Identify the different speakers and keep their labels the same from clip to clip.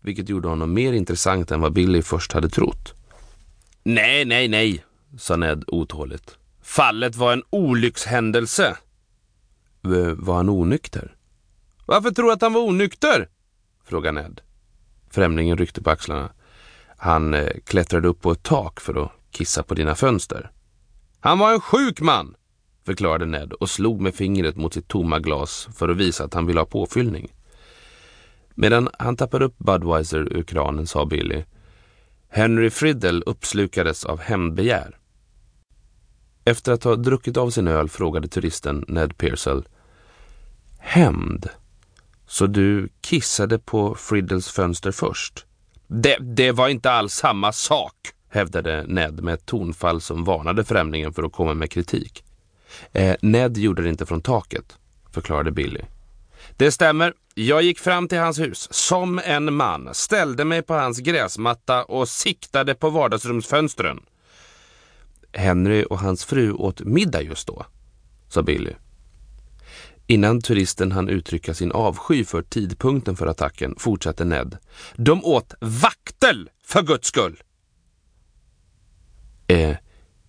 Speaker 1: vilket gjorde honom mer intressant än vad Billy först hade trott. Nej, nej, nej, sa Ned otåligt. Fallet var en olyckshändelse. V var han onykter? Varför tror du att han var onykter? frågade Ned. Främlingen ryckte på axlarna. Han eh, klättrade upp på ett tak för att kissa på dina fönster. Han var en sjuk man, förklarade Ned och slog med fingret mot sitt tomma glas för att visa att han ville ha påfyllning. Medan han tappade upp Budweiser ur kranen sa Billy Henry Friddle uppslukades av hämndbegär. Efter att ha druckit av sin öl frågade turisten Ned Pearsall Hämnd? Så du kissade på Friddles fönster först? Det, det var inte alls samma sak, hävdade Ned med ett tonfall som varnade främlingen för att komma med kritik. Eh, Ned gjorde det inte från taket, förklarade Billy. Det stämmer. Jag gick fram till hans hus som en man, ställde mig på hans gräsmatta och siktade på vardagsrumsfönstren. Henry och hans fru åt middag just då, sa Billy. Innan turisten hann uttrycka sin avsky för tidpunkten för attacken fortsatte Ned. De åt vaktel, för guds skull! Eh,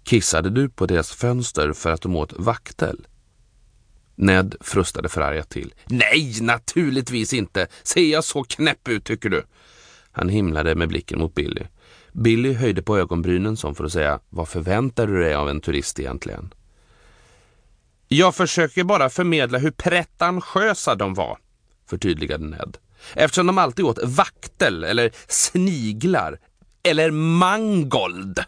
Speaker 1: kissade du på deras fönster för att de åt vaktel? Ned frustade förargat till. Nej, naturligtvis inte. Ser jag så knäpp ut tycker du? Han himlade med blicken mot Billy. Billy höjde på ögonbrynen som för att säga, vad förväntar du dig av en turist egentligen? Jag försöker bara förmedla hur pretentiösa de var, förtydligade Ned. Eftersom de alltid åt vaktel eller sniglar eller mangold.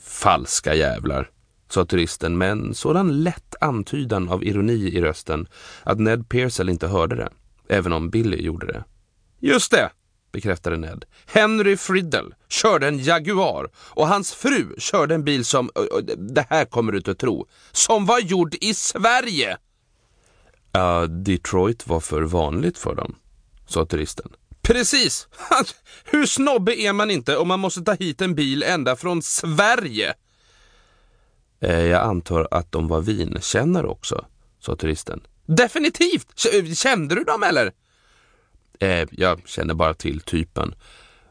Speaker 1: Falska jävlar, sa turisten med en sådan lätt antydan av ironi i rösten att Ned Pearsall inte hörde det, även om Billy gjorde det. Just det, bekräftade Ned. Henry Friddle körde en Jaguar och hans fru körde en bil som, det här kommer du inte att tro, som var gjord i Sverige. Uh, Detroit var för vanligt för dem, sa turisten. Precis! Hur snobbe är man inte om man måste ta hit en bil ända från Sverige? Eh, jag antar att de var vinkännare också, sa turisten. Definitivt! Eh, kände du dem eller? Eh, jag känner bara till typen.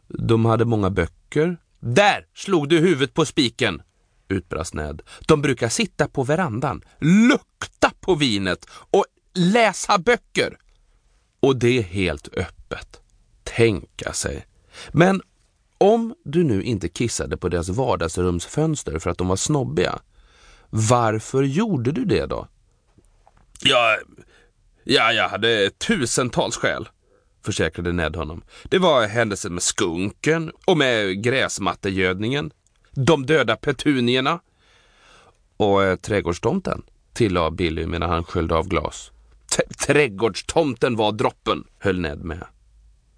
Speaker 1: De hade många böcker. Där slog du huvudet på spiken! utbrast Ned. De brukar sitta på verandan, lukta på vinet och läsa böcker. Och det är helt öppet. Tänka sig. Men om du nu inte kissade på deras vardagsrumsfönster för att de var snobbiga, varför gjorde du det då? Ja, ja jag hade tusentals skäl försäkrade Ned honom. Det var händelsen med skunken och med gräsmattegödningen, de döda petunierna och eh, trädgårdstomten, tillade Billy medan han sköljde av glas. Trädgårdstomten var droppen, höll Ned med.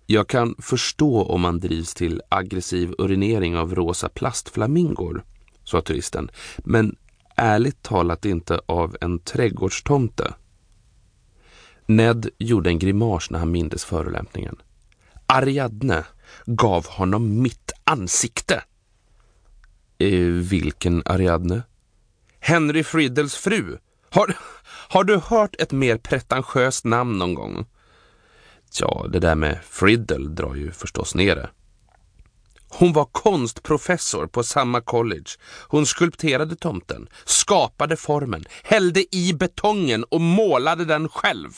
Speaker 1: Jag kan förstå om man drivs till aggressiv urinering av rosa plastflamingor, sa turisten, men ärligt talat inte av en trädgårdstomte. Ned gjorde en grimas när han mindes förolämpningen. Ariadne gav honom mitt ansikte. E, vilken Ariadne? Henry Friddles fru. Har, har du hört ett mer pretentiöst namn någon gång? Ja, det där med Friddle drar ju förstås ner det. Hon var konstprofessor på samma college. Hon skulpterade tomten, skapade formen, hällde i betongen och målade den själv.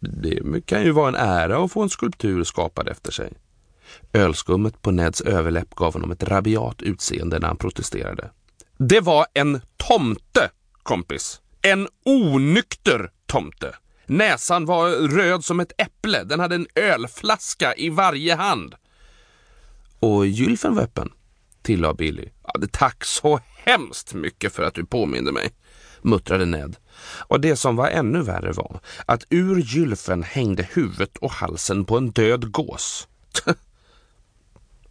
Speaker 1: Det kan ju vara en ära att få en skulptur skapad efter sig. Ölskummet på Neds överläpp gav honom ett rabiat utseende när han protesterade. Det var en tomte, kompis. En onykter tomte. Näsan var röd som ett äpple. Den hade en ölflaska i varje hand. Och gylfen var öppen, tillade Billy. Ja, tack så hemskt mycket för att du påminde mig, muttrade Ned. Och det som var ännu värre var att ur gylfen hängde huvudet och halsen på en död gås.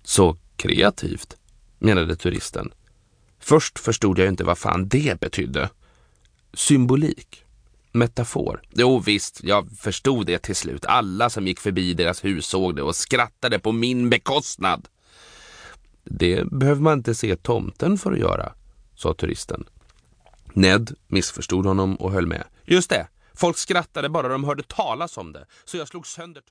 Speaker 1: Så kreativt, menade turisten. Först förstod jag inte vad fan det betydde. Symbolik. Metafor. Jo visst, jag förstod det till slut. Alla som gick förbi deras hus såg det och skrattade på min bekostnad. Det behöver man inte se tomten för att göra, sa turisten. Ned missförstod honom och höll med. Just det, folk skrattade bara de hörde talas om det, så jag slog sönder tomten.